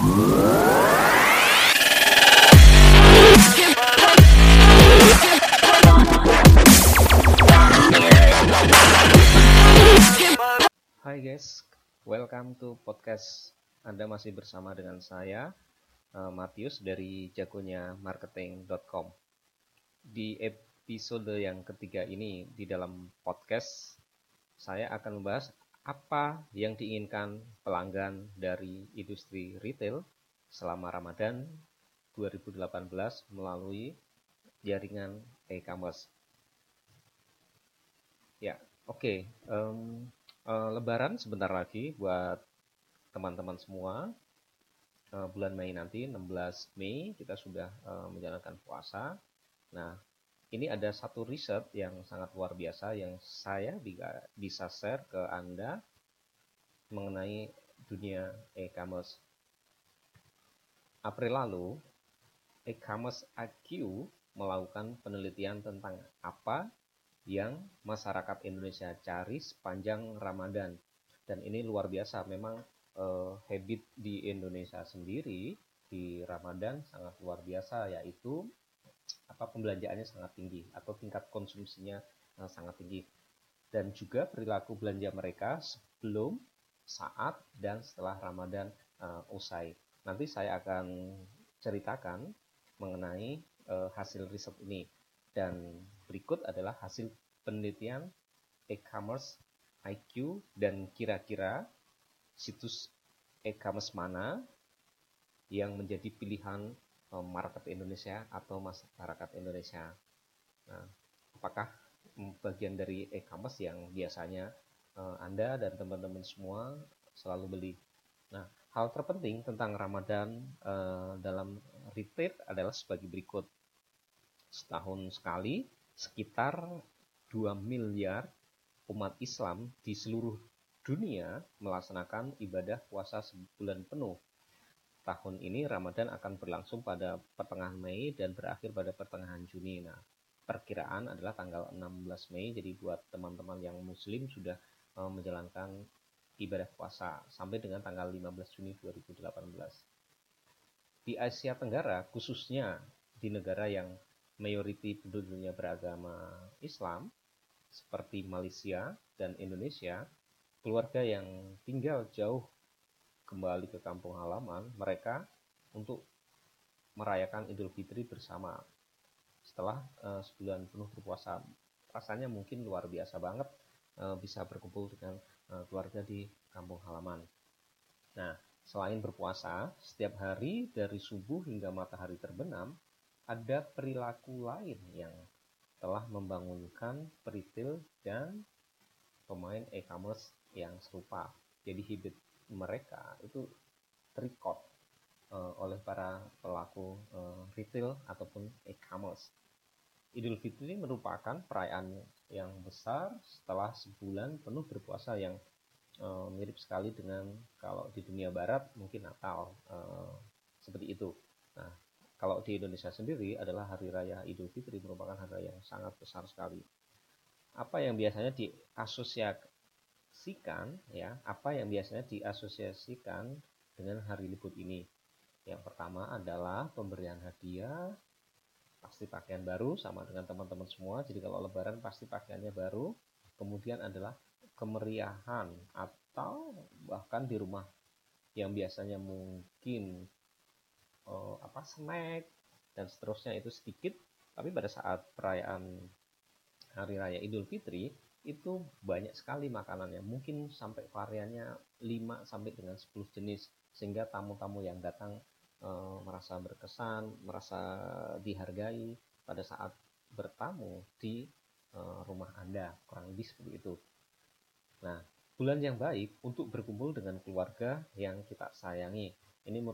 Hai guys, welcome to podcast. Anda masih bersama dengan saya, uh, Matius dari jagonya marketing.com. Di episode yang ketiga ini, di dalam podcast, saya akan membahas apa yang diinginkan pelanggan dari industri retail selama Ramadan 2018 melalui jaringan e-commerce. Ya, oke. Okay. Um, uh, Lebaran sebentar lagi buat teman-teman semua. Uh, bulan Mei nanti, 16 Mei, kita sudah uh, menjalankan puasa. Nah, ini ada satu riset yang sangat luar biasa yang saya bisa share ke Anda mengenai dunia e-commerce. April lalu, e-commerce IQ melakukan penelitian tentang apa yang masyarakat Indonesia cari sepanjang Ramadan. Dan ini luar biasa, memang eh, habit di Indonesia sendiri di Ramadan sangat luar biasa, yaitu apa pembelanjaannya sangat tinggi atau tingkat konsumsinya eh, sangat tinggi. Dan juga perilaku belanja mereka sebelum, saat, dan setelah Ramadan eh, usai. Nanti saya akan ceritakan mengenai eh, hasil riset ini. Dan berikut adalah hasil penelitian e-commerce IQ dan kira-kira situs e-commerce mana yang menjadi pilihan market Indonesia atau masyarakat Indonesia. Nah, apakah bagian dari e-commerce yang biasanya eh, Anda dan teman-teman semua selalu beli? Nah, hal terpenting tentang Ramadan eh, dalam retail adalah sebagai berikut. Setahun sekali, sekitar 2 miliar umat Islam di seluruh dunia melaksanakan ibadah puasa sebulan penuh. Tahun ini Ramadan akan berlangsung pada pertengahan Mei dan berakhir pada pertengahan Juni. Nah, perkiraan adalah tanggal 16 Mei, jadi buat teman-teman yang muslim sudah eh, menjalankan ibadah puasa sampai dengan tanggal 15 Juni 2018. Di Asia Tenggara, khususnya di negara yang mayoriti penduduknya beragama Islam, seperti Malaysia dan Indonesia, keluarga yang tinggal jauh kembali ke kampung halaman, mereka untuk merayakan Idul Fitri bersama. Setelah uh, sebulan penuh berpuasa, rasanya mungkin luar biasa banget uh, bisa berkumpul dengan uh, keluarga di kampung halaman. Nah, selain berpuasa, setiap hari dari subuh hingga matahari terbenam, ada perilaku lain yang telah membangunkan retail dan pemain e-commerce yang serupa. Jadi habit mereka itu terikot uh, oleh para pelaku uh, retail ataupun e-commerce. Idul Fitri merupakan perayaan yang besar setelah sebulan penuh berpuasa yang uh, mirip sekali dengan kalau di dunia barat mungkin Natal uh, seperti itu. Nah, kalau di Indonesia sendiri adalah Hari Raya Idul Fitri merupakan hari raya yang sangat besar sekali. Apa yang biasanya diasosiasikan ya, apa yang biasanya diasosiasikan dengan hari libur ini? Yang pertama adalah pemberian hadiah, pasti pakaian baru sama dengan teman-teman semua. Jadi kalau lebaran pasti pakaiannya baru. Kemudian adalah kemeriahan atau bahkan di rumah yang biasanya mungkin uh, apa snack dan seterusnya itu sedikit tapi pada saat perayaan hari raya Idul Fitri itu banyak sekali makanannya. Mungkin sampai variannya 5 sampai dengan 10 jenis sehingga tamu-tamu yang datang e, merasa berkesan merasa dihargai pada saat bertamu di e, rumah Anda kurang lebih seperti itu. Nah bulan yang baik untuk berkumpul dengan keluarga yang kita sayangi. Ini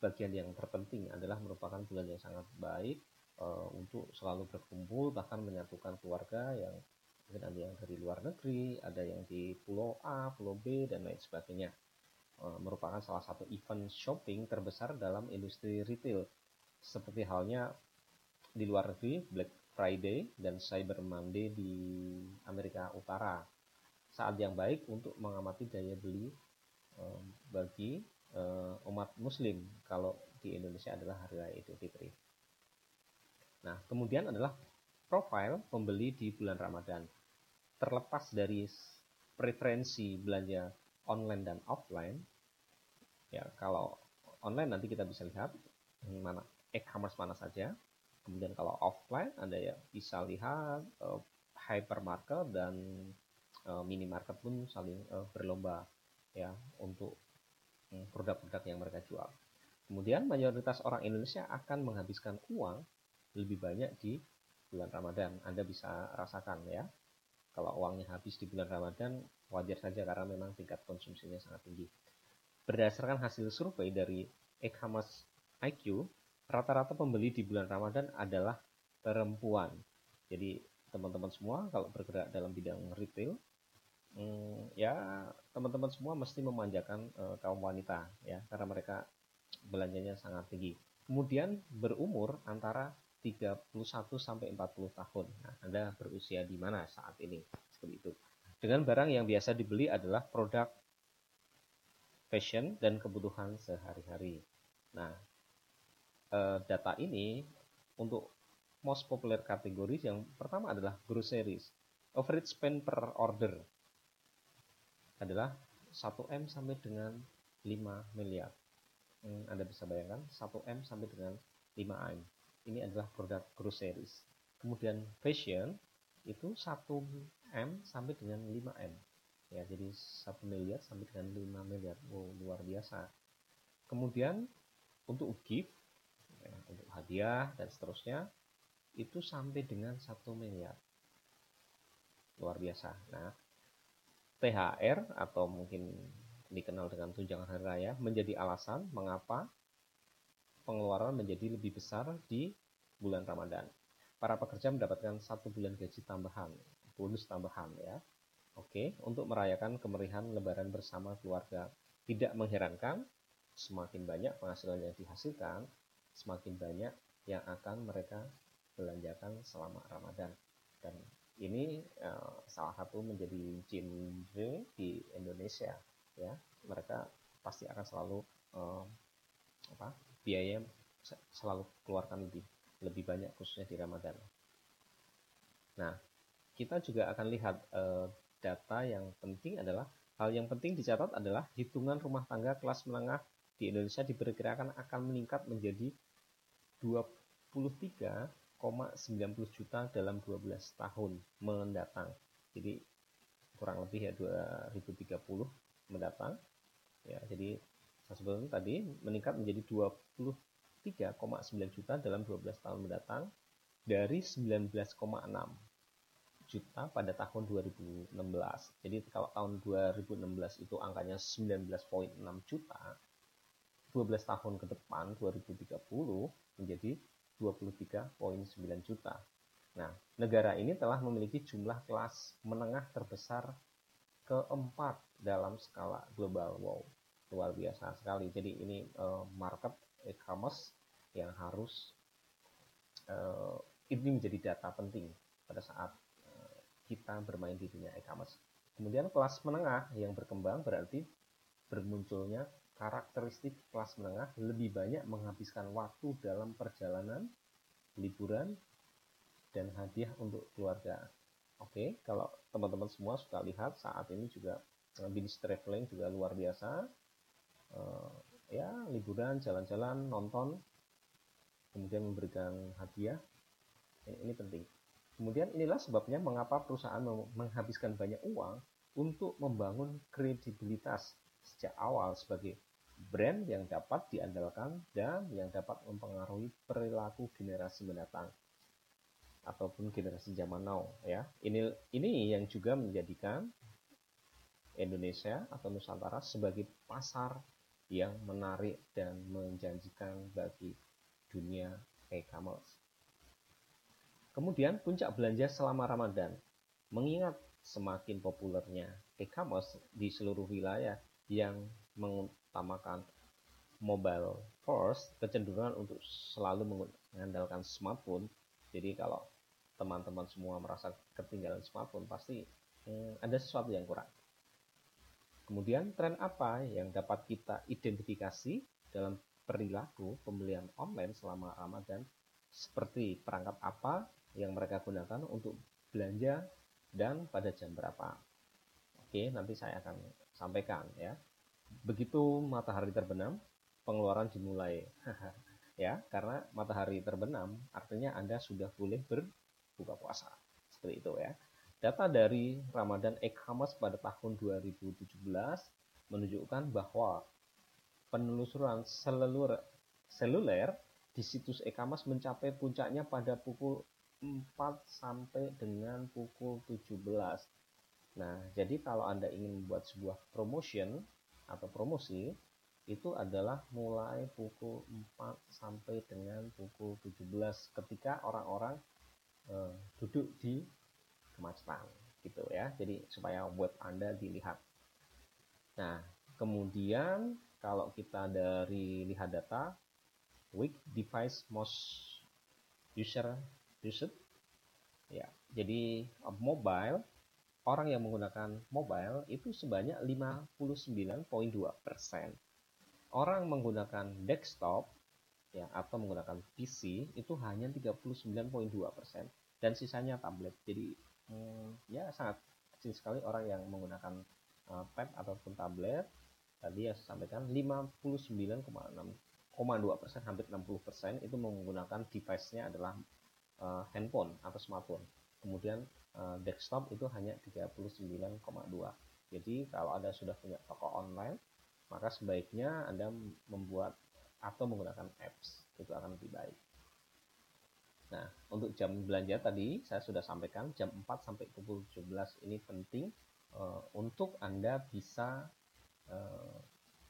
bagian yang terpenting adalah merupakan bulan yang sangat baik uh, untuk selalu berkumpul bahkan menyatukan keluarga yang mungkin ada yang dari luar negeri, ada yang di pulau A, pulau B dan lain sebagainya. Uh, merupakan salah satu event shopping terbesar dalam industri retail. Seperti halnya di luar negeri Black Friday dan Cyber Monday di Amerika Utara. Saat yang baik untuk mengamati daya beli um, bagi uh, umat muslim kalau di Indonesia adalah hari raya Idul Fitri. Nah, kemudian adalah profil pembeli di bulan Ramadan. Terlepas dari preferensi belanja online dan offline, ya kalau online nanti kita bisa lihat mana e-commerce mana saja. Kemudian kalau offline Anda ya bisa lihat uh, hypermarket dan uh, minimarket pun saling uh, berlomba ya untuk um, produk-produk yang mereka jual. Kemudian mayoritas orang Indonesia akan menghabiskan uang lebih banyak di bulan Ramadan. Anda bisa rasakan ya. Kalau uangnya habis di bulan Ramadan, wajar saja karena memang tingkat konsumsinya sangat tinggi. Berdasarkan hasil survei dari e-commerce IQ, rata-rata pembeli di bulan Ramadan adalah perempuan. Jadi teman-teman semua kalau bergerak dalam bidang retail, hmm, ya teman-teman semua mesti memanjakan uh, kaum wanita ya karena mereka belanjanya sangat tinggi. Kemudian berumur antara 31 sampai 40 tahun. Nah, Anda berusia di mana saat ini? Seperti itu. Dengan barang yang biasa dibeli adalah produk fashion dan kebutuhan sehari-hari. Nah, eh, data ini untuk most popular kategori yang pertama adalah groceries. Average spend per order adalah 1M sampai dengan 5 miliar. Hmm, Anda bisa bayangkan 1M sampai dengan 5M ini adalah produk groceries. Kemudian fashion itu 1M sampai dengan 5M. Ya, jadi 1 miliar sampai dengan 5 miliar. Wow, luar biasa. Kemudian untuk gift, ya, untuk hadiah dan seterusnya itu sampai dengan 1 miliar. Luar biasa. Nah, THR atau mungkin dikenal dengan tunjangan hari raya menjadi alasan mengapa pengeluaran menjadi lebih besar di bulan Ramadan. Para pekerja mendapatkan satu bulan gaji tambahan, bonus tambahan ya. Oke, untuk merayakan kemerihan lebaran bersama keluarga. Tidak mengherankan, semakin banyak penghasilan yang dihasilkan, semakin banyak yang akan mereka belanjakan selama Ramadan. Dan ini uh, salah satu menjadi genre di Indonesia ya. Mereka pasti akan selalu uh, apa? Biaya selalu keluarkan lebih lebih banyak khususnya di Ramadan. Nah, kita juga akan lihat eh, data yang penting adalah hal yang penting dicatat adalah hitungan rumah tangga kelas menengah di Indonesia diperkirakan akan meningkat menjadi 23,90 juta dalam 12 tahun mendatang. Jadi kurang lebih ya 2030 mendatang. Ya, jadi saya sebelum tadi meningkat menjadi 23,9 juta dalam 12 tahun mendatang dari 19,6 juta pada tahun 2016. Jadi kalau tahun 2016 itu angkanya 19,6 juta, 12 tahun ke depan 2030 menjadi 23,9 juta. Nah, negara ini telah memiliki jumlah kelas menengah terbesar keempat dalam skala global. Wow, luar biasa sekali. Jadi ini uh, market e-commerce yang harus uh, ini menjadi data penting pada saat uh, kita bermain di dunia e-commerce. Kemudian kelas menengah yang berkembang berarti bermunculnya karakteristik kelas menengah lebih banyak menghabiskan waktu dalam perjalanan, liburan, dan hadiah untuk keluarga. Oke, kalau teman-teman semua suka lihat saat ini juga bisnis traveling juga luar biasa uh, ya liburan jalan-jalan nonton kemudian memberikan hadiah. Ini, ini penting. Kemudian inilah sebabnya mengapa perusahaan menghabiskan banyak uang untuk membangun kredibilitas sejak awal sebagai brand yang dapat diandalkan dan yang dapat mempengaruhi perilaku generasi mendatang ataupun generasi zaman now ya. Ini ini yang juga menjadikan Indonesia atau Nusantara sebagai pasar yang menarik dan menjanjikan bagi dunia e-commerce. Kemudian puncak belanja selama Ramadan. Mengingat semakin populernya e-commerce di seluruh wilayah yang mengutamakan mobile first, kecenderungan untuk selalu mengandalkan smartphone. Jadi kalau teman-teman semua merasa ketinggalan smartphone, pasti hmm, ada sesuatu yang kurang. Kemudian tren apa yang dapat kita identifikasi dalam perilaku pembelian online selama Ramadan seperti perangkat apa yang mereka gunakan untuk belanja dan pada jam berapa. Oke, nanti saya akan sampaikan ya. Begitu matahari terbenam, pengeluaran dimulai. ya, karena matahari terbenam artinya Anda sudah boleh berbuka puasa. Seperti itu ya. Data dari Ramadan e-commerce pada tahun 2017 menunjukkan bahwa penelusuran seluler, seluler di situs e-commerce mencapai puncaknya pada pukul 4 sampai dengan pukul 17. Nah, jadi kalau Anda ingin membuat sebuah promotion atau promosi, itu adalah mulai pukul 4 sampai dengan pukul 17 ketika orang-orang eh, duduk di kemacetan gitu ya. Jadi supaya web Anda dilihat. Nah kemudian kalau kita dari lihat data week device most user used ya. Jadi mobile orang yang menggunakan mobile itu sebanyak 59.2 persen. Orang menggunakan desktop ya atau menggunakan PC itu hanya 39.2 persen. Dan sisanya tablet. Jadi hmm, ya sangat kecil sekali orang yang menggunakan uh, pad ataupun tablet. Tadi yang saya sampaikan 59,6,2 persen hampir 60 persen itu menggunakan device-nya adalah uh, handphone atau smartphone. Kemudian uh, desktop itu hanya 39,2 jadi kalau anda sudah punya toko online maka sebaiknya anda membuat atau menggunakan apps. Itu akan lebih baik Nah, untuk jam belanja tadi saya sudah sampaikan jam 4 sampai pukul 17 ini penting uh, untuk Anda bisa uh,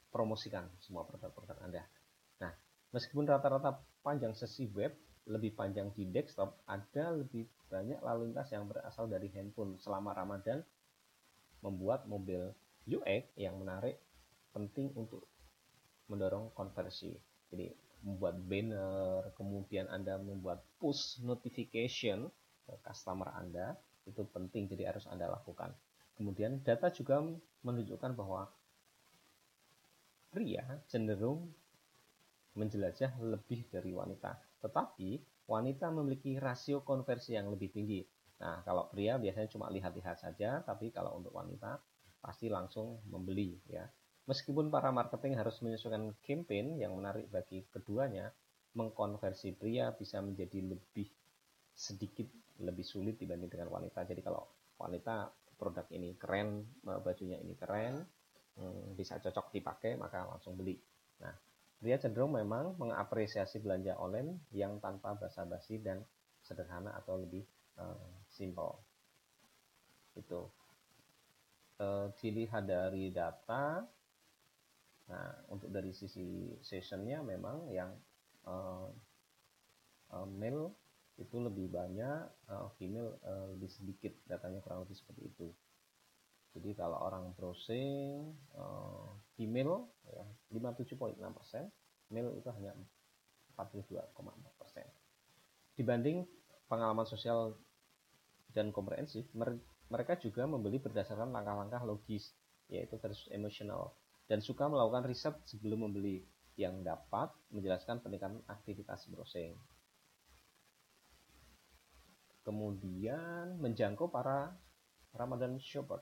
promosikan semua produk-produk Anda. Nah, meskipun rata-rata panjang sesi web lebih panjang di desktop, ada lebih banyak lalu lintas yang berasal dari handphone selama Ramadan membuat mobil UX yang menarik penting untuk mendorong konversi. Jadi membuat banner, kemudian Anda membuat push notification ke customer Anda, itu penting jadi harus Anda lakukan. Kemudian data juga menunjukkan bahwa pria cenderung menjelajah lebih dari wanita. Tetapi wanita memiliki rasio konversi yang lebih tinggi. Nah, kalau pria biasanya cuma lihat-lihat saja, tapi kalau untuk wanita pasti langsung membeli ya. Meskipun para marketing harus menyesuaikan campaign yang menarik bagi keduanya, mengkonversi pria bisa menjadi lebih sedikit lebih sulit dibanding dengan wanita. Jadi kalau wanita produk ini keren, bajunya ini keren, hmm, bisa cocok dipakai, maka langsung beli. Nah, pria cenderung memang mengapresiasi belanja online yang tanpa basa-basi dan sederhana atau lebih uh, simple. Itu. Uh, dilihat dari data Nah, untuk dari sisi sessionnya memang yang uh, uh, male itu lebih banyak, uh, female uh, lebih sedikit, datanya kurang lebih seperti itu. Jadi kalau orang browsing uh, female ya 57.6%, male itu hanya 42,4%. Dibanding pengalaman sosial dan komprehensif, mereka juga membeli berdasarkan langkah-langkah logis, yaitu versus emosional dan suka melakukan riset sebelum membeli yang dapat menjelaskan peningkatan aktivitas browsing. Kemudian menjangkau para Ramadan shopper.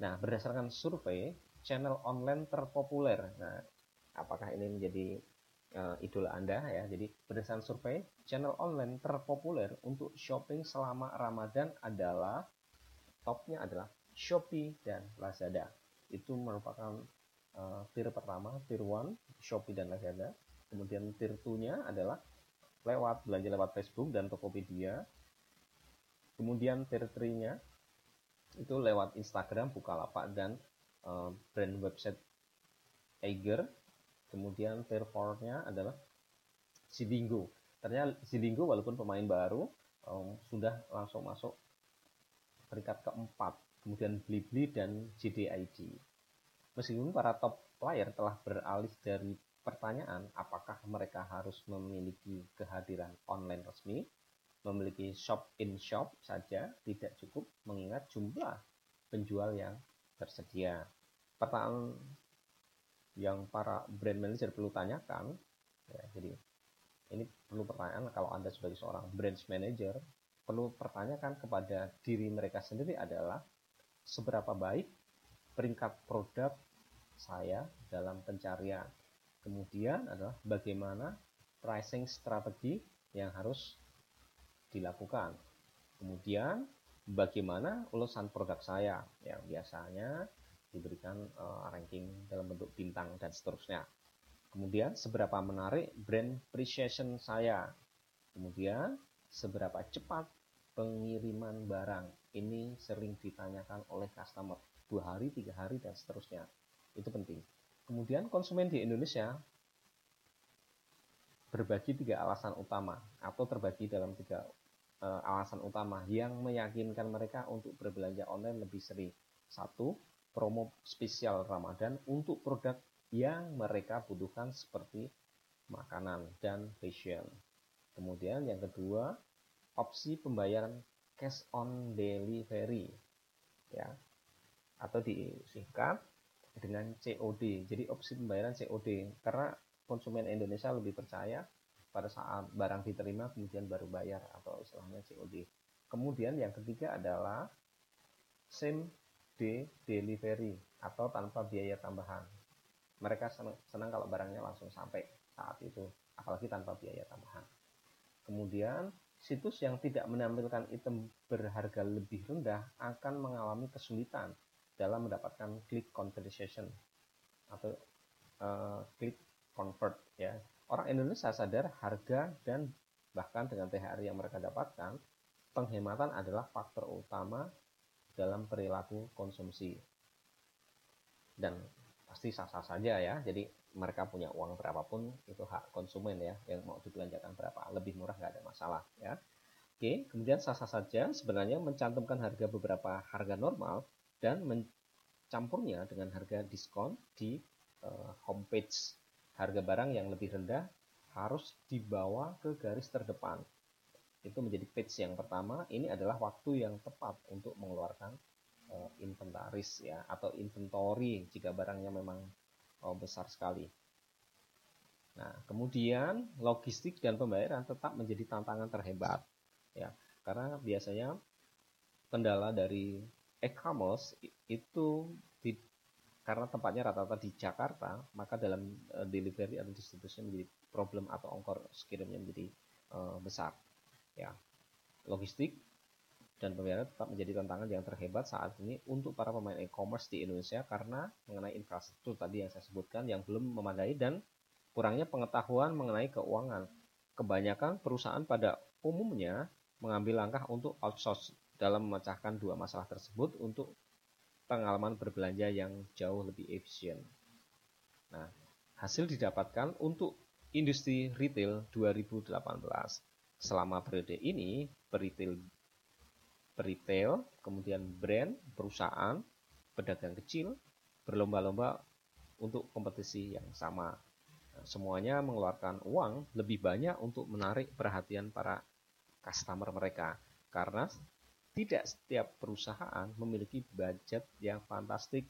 Nah, berdasarkan survei, channel online terpopuler. Nah, apakah ini menjadi uh, idola Anda ya? Jadi, berdasarkan survei, channel online terpopuler untuk shopping selama Ramadan adalah topnya adalah Shopee dan Lazada. Itu merupakan uh, tier pertama, tier 1, Shopee dan Lazada. Kemudian tier 2-nya adalah lewat belanja lewat Facebook dan Tokopedia. Kemudian tier 3-nya itu lewat Instagram, Bukalapak dan uh, brand website Eiger. Kemudian tier 4-nya adalah Sidingo. Ternyata Sidingo walaupun pemain baru um, sudah langsung masuk peringkat keempat. Kemudian Blibli dan JDID. Meskipun para top player telah beralih dari pertanyaan apakah mereka harus memiliki kehadiran online resmi, memiliki shop in shop saja tidak cukup mengingat jumlah penjual yang tersedia. pertanyaan yang para brand manager perlu tanyakan ya jadi ini perlu pertanyaan kalau anda sebagai seorang brand manager perlu pertanyakan kepada diri mereka sendiri adalah seberapa baik peringkat produk saya dalam pencarian kemudian adalah bagaimana pricing strategi yang harus dilakukan kemudian bagaimana ulasan produk saya yang biasanya diberikan uh, ranking dalam bentuk bintang dan seterusnya. Kemudian seberapa menarik brand appreciation saya. Kemudian seberapa cepat pengiriman barang. Ini sering ditanyakan oleh customer. Dua hari, tiga hari, dan seterusnya. Itu penting. Kemudian konsumen di Indonesia berbagi tiga alasan utama atau terbagi dalam tiga uh, alasan utama yang meyakinkan mereka untuk berbelanja online lebih sering. Satu, promo spesial Ramadan untuk produk yang mereka butuhkan seperti makanan dan fashion. Kemudian yang kedua, opsi pembayaran cash on delivery ya atau disingkat dengan COD. Jadi opsi pembayaran COD karena konsumen Indonesia lebih percaya pada saat barang diterima kemudian baru bayar atau istilahnya COD. Kemudian yang ketiga adalah same day delivery atau tanpa biaya tambahan. Mereka senang, senang kalau barangnya langsung sampai saat itu, apalagi tanpa biaya tambahan. Kemudian situs yang tidak menampilkan item berharga lebih rendah akan mengalami kesulitan dalam mendapatkan click conversion atau uh, click convert ya Orang Indonesia sadar harga dan bahkan dengan THR yang mereka dapatkan, penghematan adalah faktor utama dalam perilaku konsumsi. Dan pasti sah-sah saja ya. Jadi mereka punya uang berapapun itu hak konsumen ya yang mau dibelanjakan berapa lebih murah nggak ada masalah ya. Oke, kemudian sah-sah saja sebenarnya mencantumkan harga beberapa harga normal dan mencampurnya dengan harga diskon di uh, homepage harga barang yang lebih rendah harus dibawa ke garis terdepan. Itu menjadi page yang pertama. Ini adalah waktu yang tepat untuk mengeluarkan uh, inventaris ya atau inventory jika barangnya memang uh, besar sekali. Nah, kemudian logistik dan pembayaran tetap menjadi tantangan terhebat ya. Karena biasanya kendala dari e-commerce itu karena tempatnya rata-rata di Jakarta, maka dalam uh, delivery atau distribusi menjadi problem atau ongkor kirimnya menjadi uh, besar. Ya, logistik dan pembayaran tetap menjadi tantangan yang terhebat saat ini untuk para pemain e-commerce di Indonesia karena mengenai infrastruktur tadi yang saya sebutkan yang belum memadai dan kurangnya pengetahuan mengenai keuangan. Kebanyakan perusahaan pada umumnya mengambil langkah untuk outsource dalam memecahkan dua masalah tersebut untuk pengalaman berbelanja yang jauh lebih efisien. Nah, hasil didapatkan untuk industri retail 2018. Selama periode ini, peritel, peritel, kemudian brand, perusahaan, pedagang kecil, berlomba-lomba untuk kompetisi yang sama. Nah, semuanya mengeluarkan uang lebih banyak untuk menarik perhatian para customer mereka karena tidak setiap perusahaan memiliki budget yang fantastik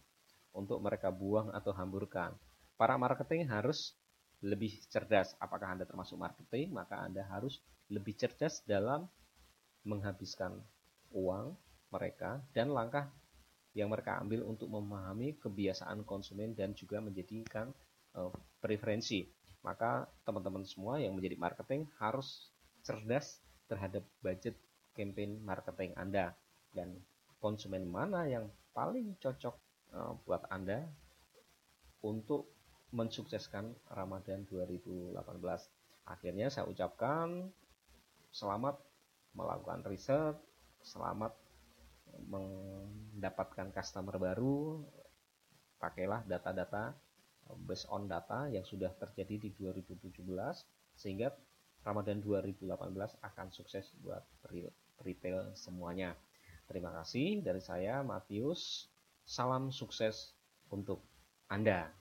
untuk mereka buang atau hamburkan. Para marketing harus lebih cerdas. Apakah Anda termasuk marketing? Maka Anda harus lebih cerdas dalam menghabiskan uang mereka dan langkah yang mereka ambil untuk memahami kebiasaan konsumen dan juga menjadikan uh, preferensi. Maka teman-teman semua yang menjadi marketing harus cerdas terhadap budget campaign marketing Anda dan konsumen mana yang paling cocok uh, buat Anda untuk mensukseskan Ramadan 2018. Akhirnya saya ucapkan selamat melakukan riset, selamat mendapatkan customer baru, pakailah data-data based on data yang sudah terjadi di 2017 sehingga Ramadan 2018 akan sukses buat retail semuanya. Terima kasih dari saya Matius. Salam sukses untuk Anda.